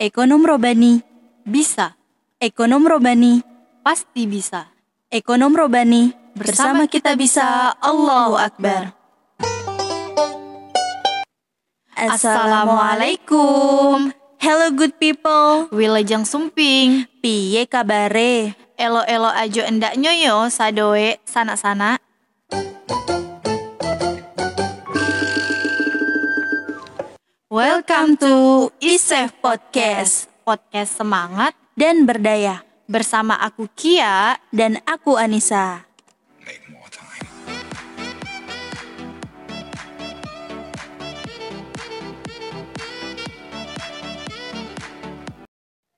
Ekonom Robani, Bisa, Ekonom Robani, pasti bisa. Ekonom Robani. Bersama kita bisa, Allahu Akbar. Assalamualaikum. Hello good people. Wilajeng sumping. Piye kabare? Elo-elo ajo endak nyoyo sadoe sana-sana. Welcome to Isef Podcast. Podcast semangat Dan berdaya. bersama aku Kia. Dan aku Anissa.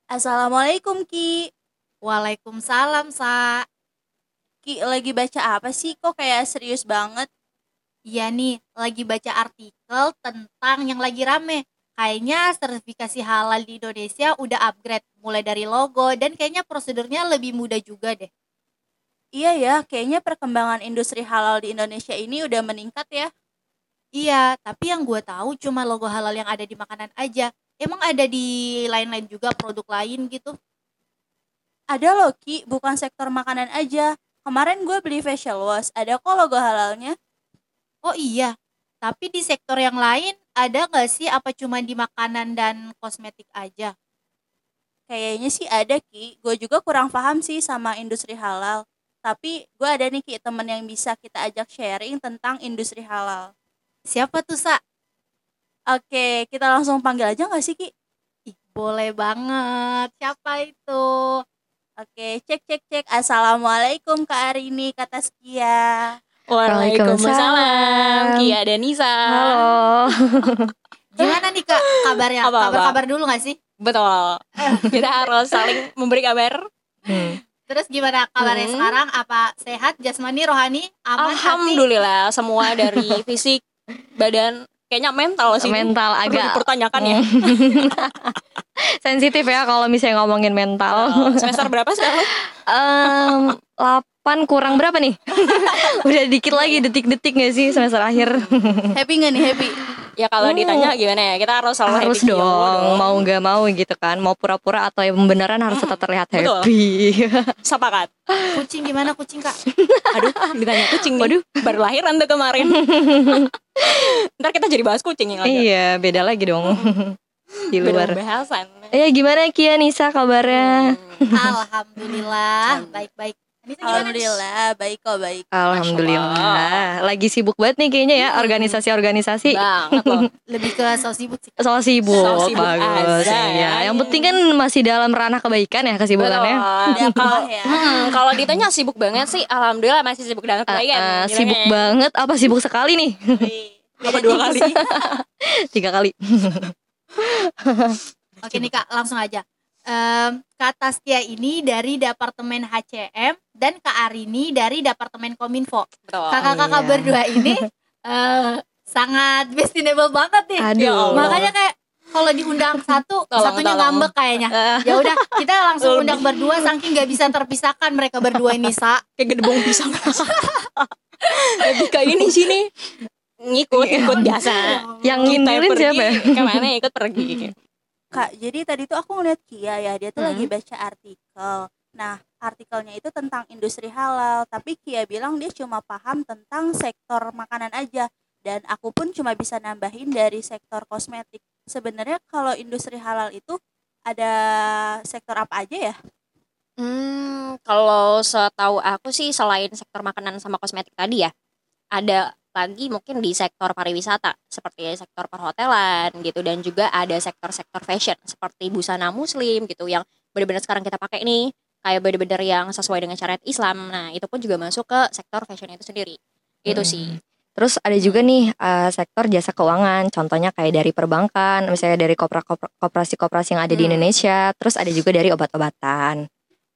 Assalamualaikum Ki. Waalaikumsalam, Sa. Ki lagi baca apa sih? Kok kayak serius banget? Iya nih, lagi baca artikel tentang yang lagi rame. Kayaknya sertifikasi halal di Indonesia udah upgrade mulai dari logo dan kayaknya prosedurnya lebih mudah juga deh. Iya ya, kayaknya perkembangan industri halal di Indonesia ini udah meningkat ya. Iya, tapi yang gue tahu cuma logo halal yang ada di makanan aja. Emang ada di lain-lain juga produk lain gitu? Ada loh Ki, bukan sektor makanan aja. Kemarin gue beli facial wash, ada kok logo halalnya. Oh iya, tapi di sektor yang lain ada nggak sih apa cuma di makanan dan kosmetik aja? Kayaknya sih ada Ki, gue juga kurang paham sih sama industri halal. Tapi gue ada nih Ki temen yang bisa kita ajak sharing tentang industri halal. Siapa tuh, Sa? Oke, kita langsung panggil aja gak sih Ki? Ih, boleh banget. Siapa itu? Oke, cek cek cek. Assalamualaikum Kak Arini, kata Skia. Waalaikumsalam Kia dan Nisa Halo. Gimana nih kak kabarnya? Kabar-kabar dulu gak sih? Betul Kita harus saling memberi kabar Terus gimana kabarnya Hmm. sekarang? Apa sehat, jasmani, rohani, aman, hati? Alhamdulillah Semua dari fisik Badan Kayaknya mental sih mental Perlu agak dipertanyakan ya sensitif ya kalau misalnya ngomongin mental. Oh, Semester berapa sekarang? Em, 8 kurang berapa nih? Udah dikit lagi detik-detik gak sih semester akhir? Happy gak nih happy? Ya kalau ditanya gimana ya Kita harus selalu harus happy dong, mau nggak mau gitu kan. Mau pura-pura atau yang beneran harus tetap terlihat betul. happy. Sepakat Kucing gimana kucing kak? Aduh ditanya kucing nih Waduh. Baru lahiran tuh kemarin Ntar kita jadi bahas kucing yang iya, beda lagi dong. Di Beda luar. bahasan Ya gimana Kia Nisa kabarnya? Alhamdulillah, baik-baik. Alhamdulillah, baik kok baik. Alhamdulillah. Lagi sibuk banget nih kayaknya ya organisasi-organisasi. Banget loh Lebih ke so sibuk sih. Soal sibuk, Soal sibuk bagus ya. ya. Yang penting kan masih dalam ranah kebaikan ya kesibukannya. Kalah ya. Hmm, kalau ditanya sibuk banget sih, alhamdulillah masih sibuk dengan Eh, kebaikan. eh, Gitu sibuk banget apa sibuk sekali nih? Apa dua kali? Tiga kali. Oke nih kak, langsung aja. Em, Kak Taskia ini dari Departemen HCM dan Kak Arini dari Departemen Kominfo. Kakak-kakak iya. berdua ini eh sangat bestinable banget nih. Aduh. Ya Allah. Makanya kayak kalau diundang satu, Tolong, satunya tolong. ngambek kayaknya. Eh, Ya udah, kita langsung undang berdua saking nggak bisa terpisahkan mereka berdua ini, Sa. Kayak gedebong pisang. Lebih ke ini sini. Ngikut, ikut biasa. yang Kita ngintilin pergi, siapa ya? Ke mana ikut pergi. Kak, jadi tadi tuh aku ngeliat Kia ya, dia tuh Hmm. lagi baca artikel. Nah, artikelnya itu tentang industri halal, tapi Kia bilang dia cuma paham tentang sektor makanan aja. Dan aku pun cuma bisa nambahin dari sektor kosmetik. Sebenarnya kalau industri halal itu ada sektor apa aja ya? Hmm, kalau setahu aku sih selain sektor makanan sama kosmetik tadi ya, ada lagi mungkin di sektor pariwisata seperti sektor perhotelan gitu dan juga ada sektor-sektor fashion seperti busana muslim gitu yang benar-benar sekarang kita pakai nih kayak benar-benar yang sesuai dengan syariat Islam. Nah, itu pun juga masuk ke sektor fashion itu sendiri. Itu Hmm. sih. Terus ada juga nih eh, sektor jasa keuangan, contohnya kayak dari perbankan, misalnya dari koperasi-koperasi yang ada di Hmm. Indonesia, terus ada juga dari obat-obatan.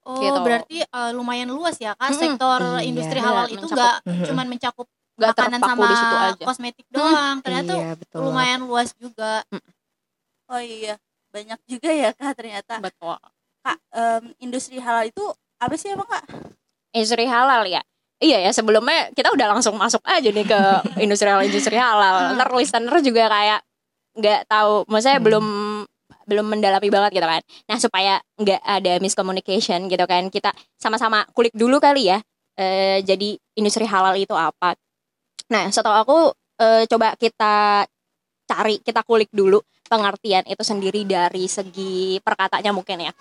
Oh, Gitu. berarti eh, lumayan luas ya. Mm-mm. Sektor Iya. industri Iya, halal itu mencakup. nggak Mhm. cuman mencakup Gak makanan terpaku sama di situ aja. kosmetik doang. Ternyata iya, betul. lumayan luas juga. Oh iya, banyak juga ya Kak ternyata. Betul. Kak, em, industri halal itu apa sih emang Kak? Industri halal ya. Iya ya sebelumnya kita udah langsung masuk aja nih ke industri halal industri halal. Ntar listener juga kayak nggak tahu, maksudnya Hmm. belum belum mendalami banget gitu kan nah supaya nggak ada miscommunication gitu kan kita sama-sama kulik dulu kali ya eh, jadi industri halal itu apa nah setelah aku eh, coba kita cari kita kulik dulu pengertian itu sendiri dari segi perkatanya mungkin ya.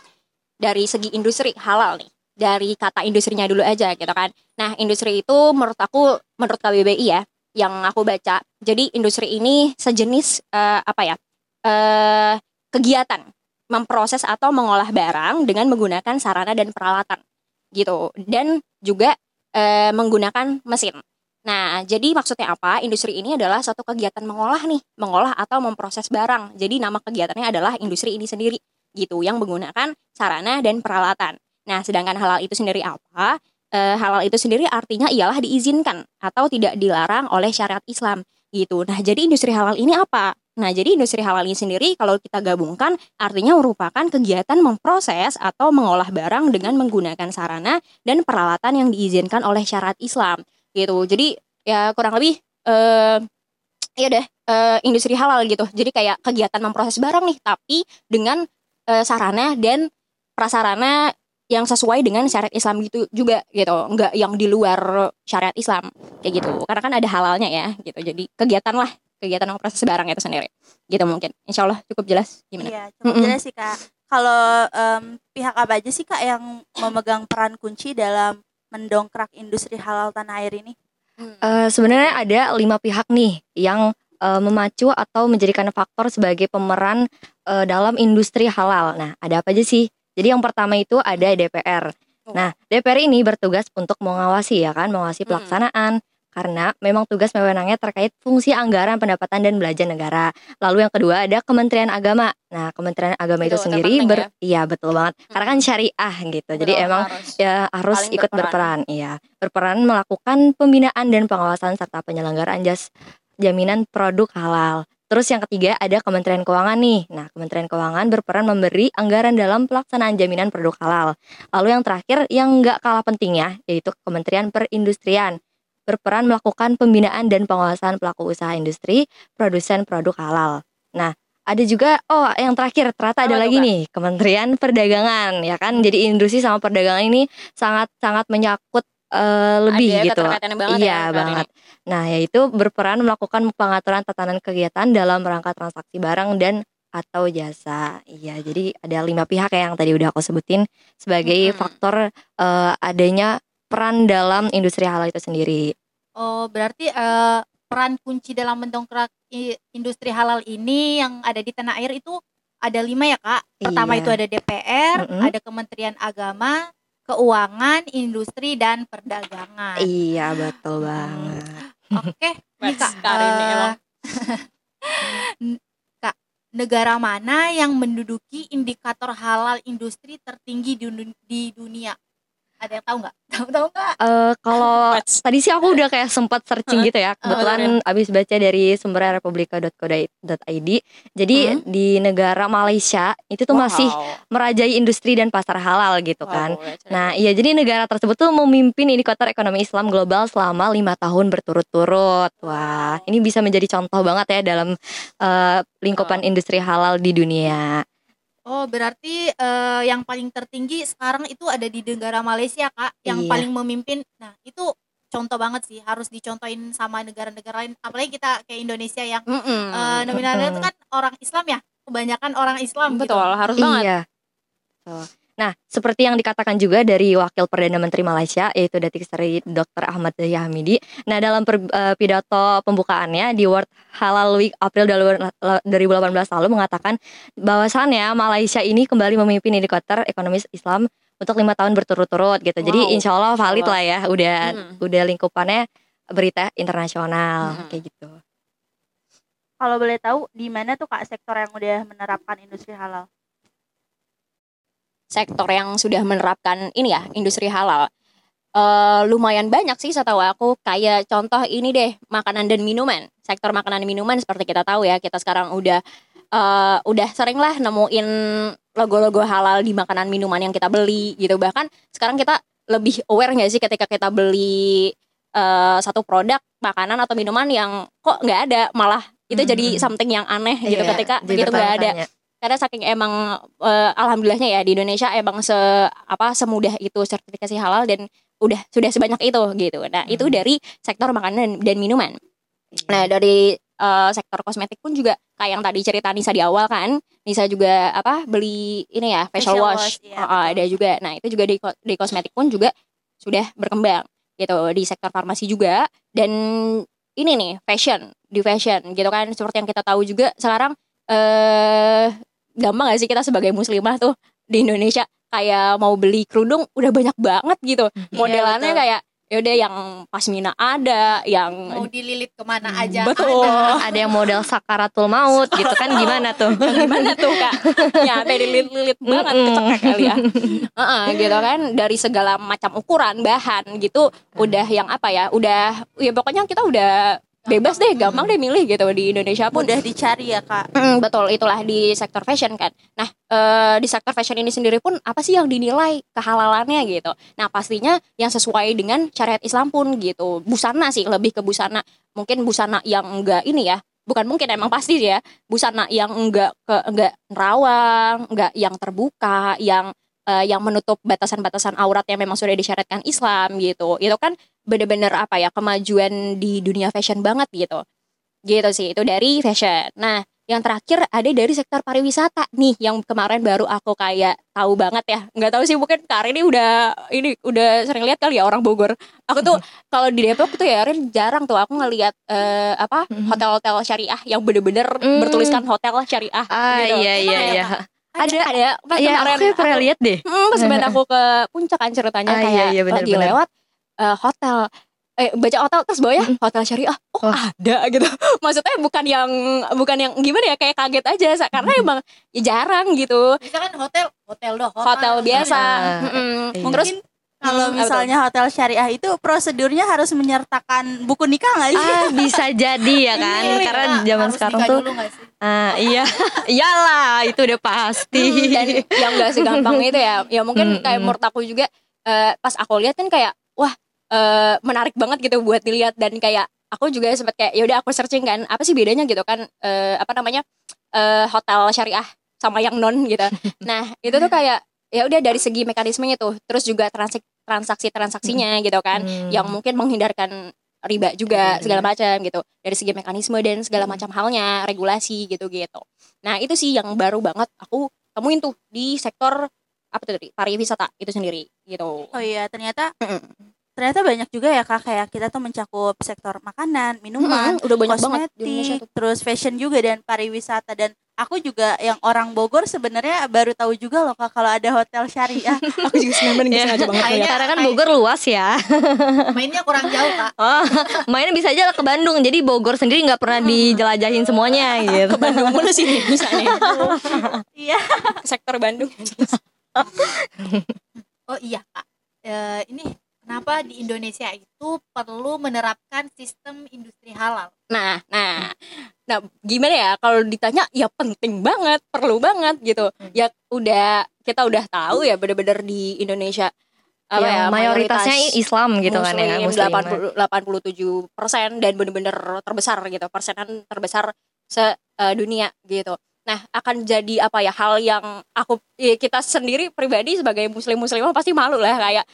Dari segi industri halal nih dari kata industrinya dulu aja gitu kan. Nah industri itu menurut aku menurut KBBI ya yang aku baca. Jadi industri ini sejenis eh, apa ya eh, kegiatan memproses atau mengolah barang dengan menggunakan sarana dan peralatan gitu. Dan juga eh, menggunakan mesin. Nah, jadi maksudnya apa? Industri ini adalah satu kegiatan mengolah nih, mengolah atau memproses barang. Jadi nama kegiatannya adalah industri ini sendiri gitu yang menggunakan sarana dan peralatan. Nah, sedangkan halal itu sendiri apa? Eh, halal itu sendiri artinya ialah diizinkan atau tidak dilarang oleh syariat Islam gitu. Nah, jadi industri halal ini apa? Nah, jadi industri halal ini sendiri kalau kita gabungkan artinya merupakan kegiatan memproses atau mengolah barang dengan menggunakan sarana dan peralatan yang diizinkan oleh syariat Islam gitu. Jadi ya kurang lebih eh ya deh eh, industri halal gitu. Jadi kayak kegiatan memproses barang nih tapi dengan eh, sarana dan prasarana yang sesuai dengan syariat Islam gitu juga gitu. Enggak yang di luar syariat Islam kayak gitu. Karena kan ada halalnya ya gitu. Jadi kegiatan lah kegiatan memproses barang itu sendiri gitu mungkin insya Allah cukup jelas gimana Iya, cukup Mm-mm. jelas sih kak. Kalau em, pihak apa aja sih kak yang memegang peran kunci dalam mendongkrak industri halal tanah air ini? Eh, sebenarnya ada lima pihak nih yang eh, memacu atau menjadikan faktor sebagai pemeran eh, dalam industri halal. Nah, ada apa aja sih? Jadi yang pertama itu ada DPR. Nah, DPR ini bertugas untuk mengawasi ya kan, mengawasi Mm. pelaksanaan karena memang tugas wewenangnya terkait fungsi anggaran pendapatan dan belanja negara. Lalu yang kedua ada Kementerian Agama. Nah, Kementerian Agama itu Itu sendiri ber ya. iya betul banget. Karena kan syariah gitu. Jadi Betul, emang harus. ya harus ikut berperan. berperan. Iya, berperan melakukan pembinaan dan pengawasan serta penyelenggaraan jas jaminan produk halal. Terus yang ketiga ada Kementerian Keuangan nih. Nah, Kementerian Keuangan berperan memberi anggaran dalam pelaksanaan jaminan produk halal. Lalu yang terakhir yang nggak kalah pentingnya yaitu Kementerian Perindustrian berperan melakukan pembinaan dan pengawasan pelaku usaha industri produsen produk halal. Nah, ada juga oh yang terakhir ternyata ada Apa tuh, lagi nih Kementerian Perdagangan ya kan. Jadi industri sama perdagangan ini sangat sangat menyangkut eh, lebih Ada gitu. keterkaitannya banget iya ya, banget. Nah, yaitu berperan melakukan pengaturan tatanan kegiatan dalam rangka transaksi barang dan atau jasa. Iya, jadi ada lima pihak ya yang tadi udah aku sebutin sebagai Mm-mm. faktor eh, adanya peran dalam industri halal itu sendiri. Oh, berarti eh, peran kunci dalam mendongkrak industri halal ini yang ada di tanah air itu ada lima ya kak. Pertama Iya. itu ada DPR, Mm-mm. ada Kementerian Agama, Keuangan, Industri dan Perdagangan. Iya, betul banget. Oke, nih Wes, kak. Eh, kak, negara mana yang menduduki indikator halal industri tertinggi di dunia? Ada yang tahu nggak? Tahu tahu nggak? Eh, kalau tadi sih aku udah kayak sempat searching gitu ya. Kebetulan abis baca dari sumbernya republika.co.id. Jadi Hmm. di negara Malaysia itu tuh masih merajai industri dan pasar halal gitu kan. Nah, iya jadi negara tersebut tuh memimpin indikator ekonomi Islam global selama lima tahun berturut-turut. Wah, ini bisa menjadi contoh banget ya dalam eh, lingkupan industri halal di dunia. Oh, berarti eh, yang paling tertinggi sekarang itu ada di negara Malaysia, Kak, yang Iya. paling memimpin. Nah, itu contoh banget sih, harus dicontohin sama negara-negara lain. Apalagi kita kayak Indonesia yang eh, nominalnya itu kan orang Islam ya, kebanyakan orang Islam betul gitu. harus banget Iya. Betul. Nah, seperti yang dikatakan juga dari Wakil Perdana Menteri Malaysia yaitu Datuk Seri Dr. Ahmad Zahid Hamidi. Nah, dalam per- eh, pidato pembukaannya di World Halal Week April 2018 lalu mengatakan bahwasannya Malaysia ini kembali memimpin indikator ekonomi Islam untuk lima tahun berturut-turut gitu. Jadi Wow. insya Allah valid Allah. lah ya, udah Mm. udah lingkupannya berita internasional Mm. kayak gitu. Kalau boleh tahu di mana tuh kak sektor yang udah menerapkan industri halal? Sektor yang sudah menerapkan ini ya industri halal. Eh, lumayan banyak sih setahu aku. Kayak contoh ini deh makanan dan minuman. Sektor makanan dan minuman seperti kita tahu ya kita sekarang udah eh, udah sering lah nemuin logo-logo halal di makanan minuman yang kita beli gitu. Bahkan sekarang kita lebih aware nggak sih ketika kita beli eh, satu produk makanan atau minuman yang kok nggak ada malah itu Hmm. jadi something yang aneh gitu Iya, ketika begitu nggak ada. Karena saking emang eh, alhamdulillahnya ya di Indonesia emang se apa semudah itu sertifikasi halal dan udah sudah sebanyak itu gitu nah itu Hmm. dari sektor makanan dan minuman Nah dari eh, sektor kosmetik pun juga kayak yang tadi cerita Nisa di awal kan, Nisa juga apa beli ini ya facial, Facial wash, wash, oh, betul. ada juga. Nah itu juga di di kosmetik pun juga sudah berkembang gitu di sektor farmasi juga dan ini nih fashion di fashion gitu kan seperti yang kita tahu juga sekarang eh gampang gak sih kita sebagai muslimah tuh di Indonesia kayak mau beli kerudung udah banyak banget gitu. Modelannya betul. kayak yaudah yang pasmina ada yang mau dililit ke mana Hmm, aja betul. ada. ada yang model sakaratul maut gitu kan gimana tuh? Gimana tuh kak? Ya dililit-lilit banget kecekek kali ya. Heeh, gitu kan. Dari segala macam ukuran bahan gitu udah yang apa ya udah ya pokoknya kita udah bebas deh gampang deh milih gitu di Indonesia pun. Mudah dicari ya kak. Mm, betul itulah di sektor fashion kan. Nah eh, di sektor fashion ini sendiri pun apa sih yang dinilai kehalalannya gitu? Nah pastinya yang sesuai dengan syariat Islam pun gitu. Busana sih lebih ke busana. Mungkin busana yang enggak ini ya. Bukan mungkin emang pasti ya. Busana yang enggak ke enggak nerawang enggak yang terbuka yang eh, yang menutup batasan-batasan aurat yang memang sudah disyariatkan Islam gitu. Itu kan bener-bener apa ya kemajuan di dunia fashion banget gitu. Gitu sih itu dari fashion. Nah yang terakhir ada dari sektor pariwisata nih yang kemarin baru aku kayak tahu banget ya. Nggak tahu sih mungkin Karin ini udah ini udah sering lihat kali ya orang Bogor. Aku tuh kalau di Depok tuh ya Rin jarang tuh aku ngelihat eh, apa Mhm. hotel-hotel syariah yang bener-bener Hmm. bertuliskan hotel syariah ah gitu. iya iya iya. Ada ada pas ya kemarin aku pernah lihat deh. Hmm, pas kemarin aku ke puncak kan ceritanya Ah, iya, kayak iya, benar, lagi benar. lewat eh, hotel. Eh baca hotel terus bawahnya Mm. hotel syariah. Oh Oh. ada gitu. Maksudnya bukan yang bukan yang gimana ya kayak kaget aja Sa- karena Mm. emang ya jarang gitu. Bisa kan hotel hotel doh hotel biasa. Ah, iya. terus mungkin kalau Hmm, misalnya hotel syariah itu prosedurnya harus menyertakan buku nikah nggak sih? Ah bisa jadi ya kan? Iya, karena zaman Harus sekarang nikah tuh nggak ah iya. Iyalah itu udah pasti. Hmm, dan yang gak segampang itu ya ya mungkin Mm, kayak mm. menurut aku juga eh, pas aku lihat kan kayak eh, menarik banget gitu buat dilihat. Dan kayak aku juga sempat kayak ya udah aku searching kan apa sih bedanya gitu kan eh, apa namanya eh, hotel syariah sama yang non gitu. Nah itu tuh kayak ya udah dari segi mekanismenya tuh terus juga transaksi transaksi transaksinya gitu kan Hmm. yang mungkin menghindarkan riba juga Iya, segala macam gitu. Dari segi mekanisme dan segala macam halnya regulasi gitu gitu nah itu sih yang baru banget aku temuin tuh di sektor apa tuh tadi pariwisata itu sendiri gitu. Oh iya ternyata Mm-mm. Ternyata banyak juga ya kak kayak kita tuh mencakup sektor makanan minuman Mm-mm, udah banyak banget di Indonesia kosmetik tuh. terus fashion juga dan pariwisata. Dan aku juga yang orang Bogor sebenarnya baru tahu juga loh kak kalau ada hotel syariah. Aku juga sebenarnya nggak Iya. sengaja banget Kayaknya- ngeliat. karena kan Bogor luas ya. Mainnya kurang jauh kak. Oh mainnya bisa aja lah ke Bandung. Jadi Bogor sendiri nggak pernah dijelajahin semuanya gitu. Ke Bandung mulu sih nih misalnya iya. Ke sektor Bandung. Oh iya kak. Eh, ini kenapa di Indonesia itu perlu menerapkan sistem industri halal Nah, nah, nah, gimana ya? Kalau ditanya, ya penting banget, perlu banget gitu. Hmm. Ya udah kita udah tahu ya, bener-bener di Indonesia apa yang ya mayoritasnya mayoritas Islam gitu kan ya Muslim, muslimat. 80 87 persen dan bener-bener terbesar gitu, persenan terbesar se eh, dunia gitu. Nah, akan jadi apa ya hal yang aku ya, kita sendiri pribadi sebagai muslim muslimah pasti malu lah kayak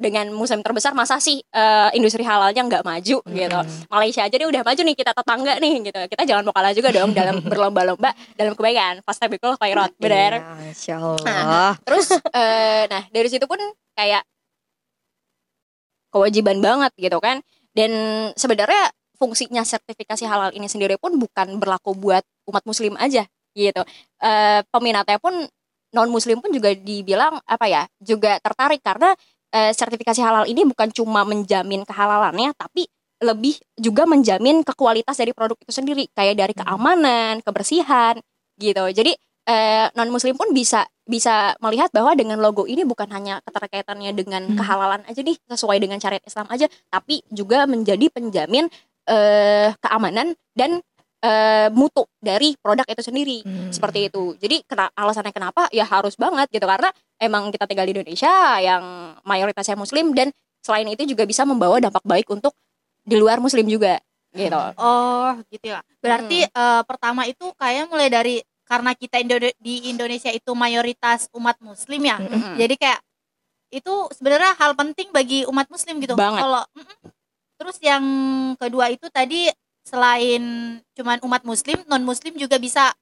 dengan muslim terbesar masa sih eh, industri halalnya nggak maju gitu. Mm. Malaysia aja nih udah maju nih kita tetangga nih gitu. Kita jangan mau kalah juga dong dalam berlomba-lomba dalam kebaikan. Fastabiqul khairat, benar. Masya Allah Terus eh, nah dari situ pun kayak kewajiban banget gitu kan. Dan sebenarnya fungsinya sertifikasi halal ini sendiri pun bukan berlaku buat umat muslim aja gitu. Eh, peminatnya pun non muslim pun juga dibilang apa ya juga tertarik karena eh, sertifikasi halal ini bukan cuma menjamin kehalalannya tapi lebih juga menjamin kekualitas dari produk itu sendiri kayak dari Hmm. keamanan kebersihan gitu jadi non muslim pun bisa bisa melihat bahwa dengan logo ini bukan hanya keterkaitannya dengan Hmm. kehalalan aja nih sesuai dengan syariat Islam aja tapi juga menjadi penjamin eh, keamanan dan eh, mutu dari produk itu sendiri Hmm. seperti itu. Jadi kena, alasannya kenapa ya harus banget gitu karena emang kita tinggal di Indonesia yang mayoritasnya muslim dan selain itu juga bisa membawa dampak baik untuk di luar muslim juga gitu. oh gitu ya berarti eh, pertama itu kayak mulai dari karena kita Indo- di Indonesia itu mayoritas umat muslim ya. Mm-mm. Jadi kayak itu sebenarnya hal penting bagi umat muslim gitu. Banget. Kalau mm-mm. terus yang kedua itu tadi selain cuman umat muslim, non muslim juga bisa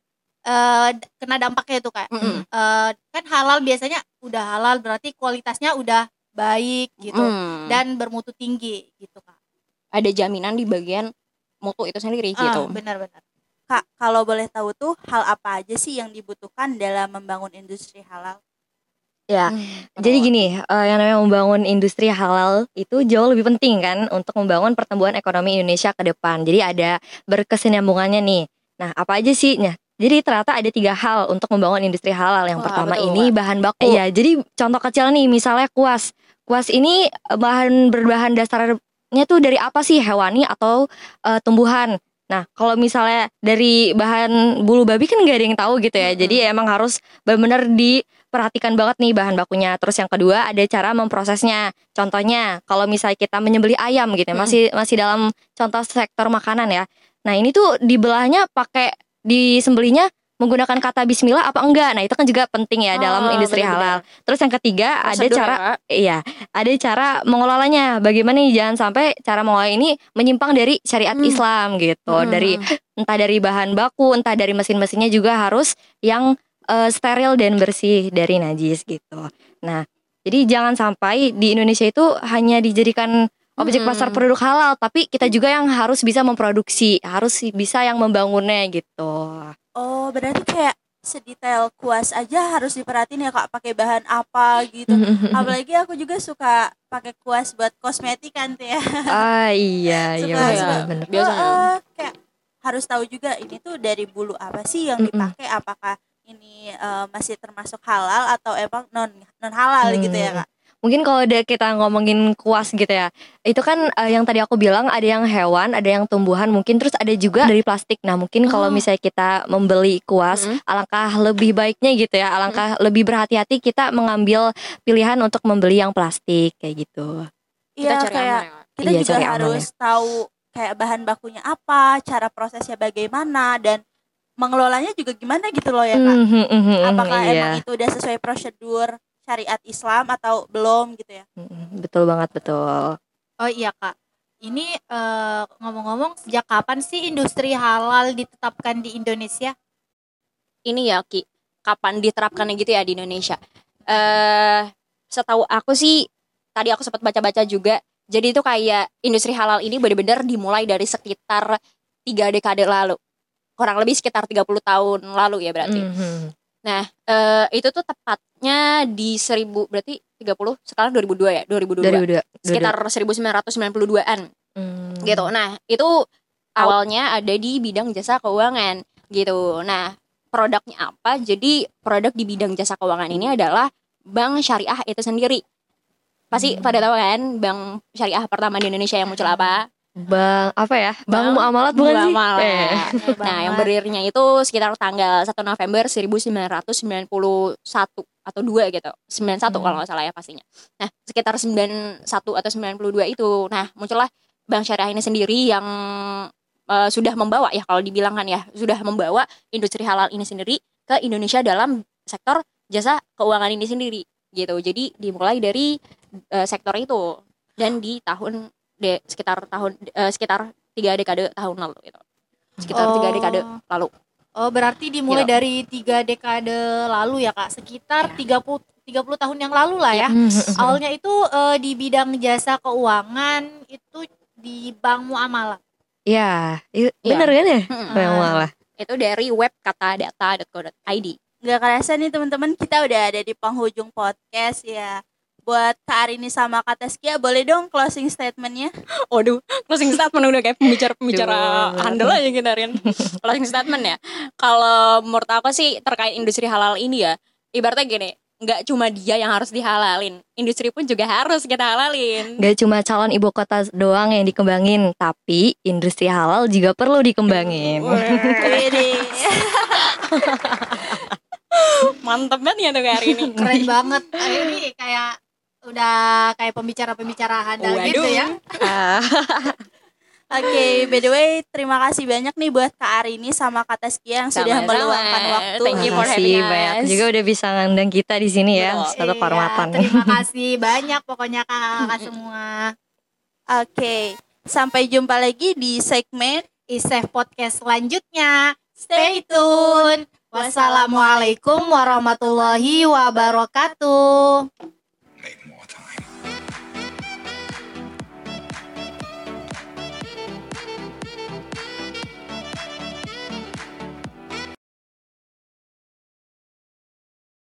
eh, d- kena dampaknya itu kayak Mm-mm. eh, kan halal biasanya udah halal berarti kualitasnya udah baik gitu Mm. dan bermutu tinggi gitu kak. ada jaminan di bagian mutu itu sendiri Ah, gitu. benar-benar. Kak, kalau boleh tahu tuh hal apa aja sih yang dibutuhkan dalam membangun industri halal? Ya, Hmm, Jadi gini, eh, yang namanya membangun industri halal itu jauh lebih penting kan untuk membangun pertumbuhan ekonomi Indonesia ke depan. Jadi ada berkesinambungannya nih. Nah, apa aja sih? Nah, jadi ternyata ada tiga hal untuk membangun industri halal. Yang Wah, pertama betul, ini bahan baku. Iya, jadi contoh kecil nih, misalnya kuas. Kuas ini eh, bahan berbahan dasarnya tuh dari apa sih? Hewani atau eh, tumbuhan? Nah, kalau misalnya dari bahan bulu babi kan nggak ada yang tahu gitu ya. Jadi emang harus benar-benar diperhatikan banget nih bahan bakunya. Terus yang kedua ada cara memprosesnya. Contohnya kalau misalnya kita menyembeli ayam gitu ya, Mm-mm. masih masih dalam contoh sektor makanan ya. Nah, ini tuh dibelahnya pakai disembelinya menggunakan kata bismillah apa enggak. Nah, itu kan juga penting ya dalam Ah, industri benar-benar. halal. Terus yang ketiga ada Prosedur cara ya. Iya, ada cara mengelolanya. Bagaimana nih jangan sampai cara mengolah ini menyimpang dari syariat Hmm. Islam gitu. Hmm. Dari entah dari bahan baku, entah dari mesin-mesinnya juga harus yang eh, steril dan bersih dari najis gitu. Nah, jadi jangan sampai di Indonesia itu hanya dijadikan objek Mm-mm. pasar produk halal, tapi kita juga yang harus bisa memproduksi, harus bisa yang membangunnya gitu. Oh, berarti kayak sedetail kuas aja harus diperhatiin ya kak pakai bahan apa gitu. Apalagi aku juga suka pakai kuas buat kosmetik kan tuh ya. ah iya iya Suka- bener. Biasanya. Kayak harus tahu juga ini tuh dari bulu apa sih yang dipakai apakah ini eh, masih termasuk halal atau emang non non halal gitu ya Hmm. kak. Mungkin kalau udah kita ngomongin kuas gitu ya, itu kan eh, yang tadi aku bilang ada yang hewan, ada yang tumbuhan, mungkin terus ada juga dari plastik. Nah mungkin kalau Oh. misalnya kita membeli kuas, Mm-mm. alangkah lebih baiknya gitu ya, alangkah lebih berhati-hati kita mengambil pilihan untuk membeli yang plastik kayak gitu. Iya Kita cari kayak aman ya, kita Iya, juga cari aman harus tahu kayak bahan bakunya apa, cara prosesnya bagaimana dan mengelolanya juga gimana gitu loh ya kak. Mhm, mhm, mhm, Apakah iya. emang itu udah sesuai prosedur syariat Islam atau belum gitu ya? Betul banget betul. Oh iya kak. Ini eh, ngomong-ngomong sejak kapan sih industri halal ditetapkan di Indonesia? ini ya Ki, kapan diterapkannya gitu ya di Indonesia? Eh, setahu aku sih tadi aku sempat baca-baca juga. Jadi itu kayak industri halal ini benar-benar dimulai dari sekitar tiga dekade lalu. Kurang lebih sekitar 30 tahun lalu ya berarti. Mhm. Eh, itu tuh tepatnya di 1000 berarti 30 sekarang 2002 ya, 2022. 2002. Sekitar 1992-an Hmm. gitu. Nah, itu awalnya ada di bidang jasa keuangan gitu. Nah, produknya apa? Jadi produk di bidang jasa keuangan ini adalah bank syariah itu sendiri. Pasti Hmm. pada tahu kan bank syariah pertama di Indonesia yang muncul apa? Bang apa ya? Bang, Bang Muamalat bukan sih? Muamalat. Eh. Nah, yang berdirinya itu sekitar tanggal 1 November 1991 atau 2 gitu. 91 Hmm. kalau nggak salah ya pastinya. Nah, sekitar 91 atau 92 itu. Nah, muncullah Bank Syariah ini sendiri yang eh, sudah membawa ya kalau dibilang kan ya, sudah membawa industri halal ini sendiri ke Indonesia dalam sektor jasa keuangan ini sendiri gitu. Jadi dimulai dari eh, sektor itu dan di tahun de, sekitar tahun eh, sekitar tiga dekade tahun lalu gitu sekitar tiga Oh. dekade lalu Oh berarti dimulai Gitu. dari tiga dekade lalu ya kak, sekitar 30 30 tahun yang lalu lah ya. Mhm. Awalnya itu eh, di bidang jasa keuangan itu di Bank Muamalah. Ya, Iya. bener kan ya? Mm-mm. Bang Muamalah. itu dari web katadata.co.id Gak kerasa nih teman-teman kita udah ada di penghujung podcast ya. Buat Kak Arini sama Kak Teskia boleh dong closing statementnya? Waduh, closing statement udah kayak pembicara-pembicara Duh. handal aja kita Rin. closing statement ya. Kalau menurut aku sih terkait industri halal ini ya, ibaratnya gini, nggak cuma dia yang harus dihalalin, industri pun juga harus kita halalin. Gak cuma calon ibu kota doang yang dikembangin, tapi industri halal juga perlu dikembangin. Mantep banget ya tuh hari ini. Keren banget. Ini kayak udah kayak pembicara-pembicara handal gitu ya. Oke, by the way, terima kasih banyak nih buat Kak Arini sama Kak Teskia yang sudah Sama-sama. meluangkan waktu. Thank you for having banyak us. juga udah bisa ngundang kita di sini ya. Betul. Satu Iya, kehormatan. terima kasih banyak pokoknya kakak semua. Oke, sampai jumpa lagi di segmen Isef podcast selanjutnya. Stay tune. Wassalamualaikum warahmatullahi wabarakatuh.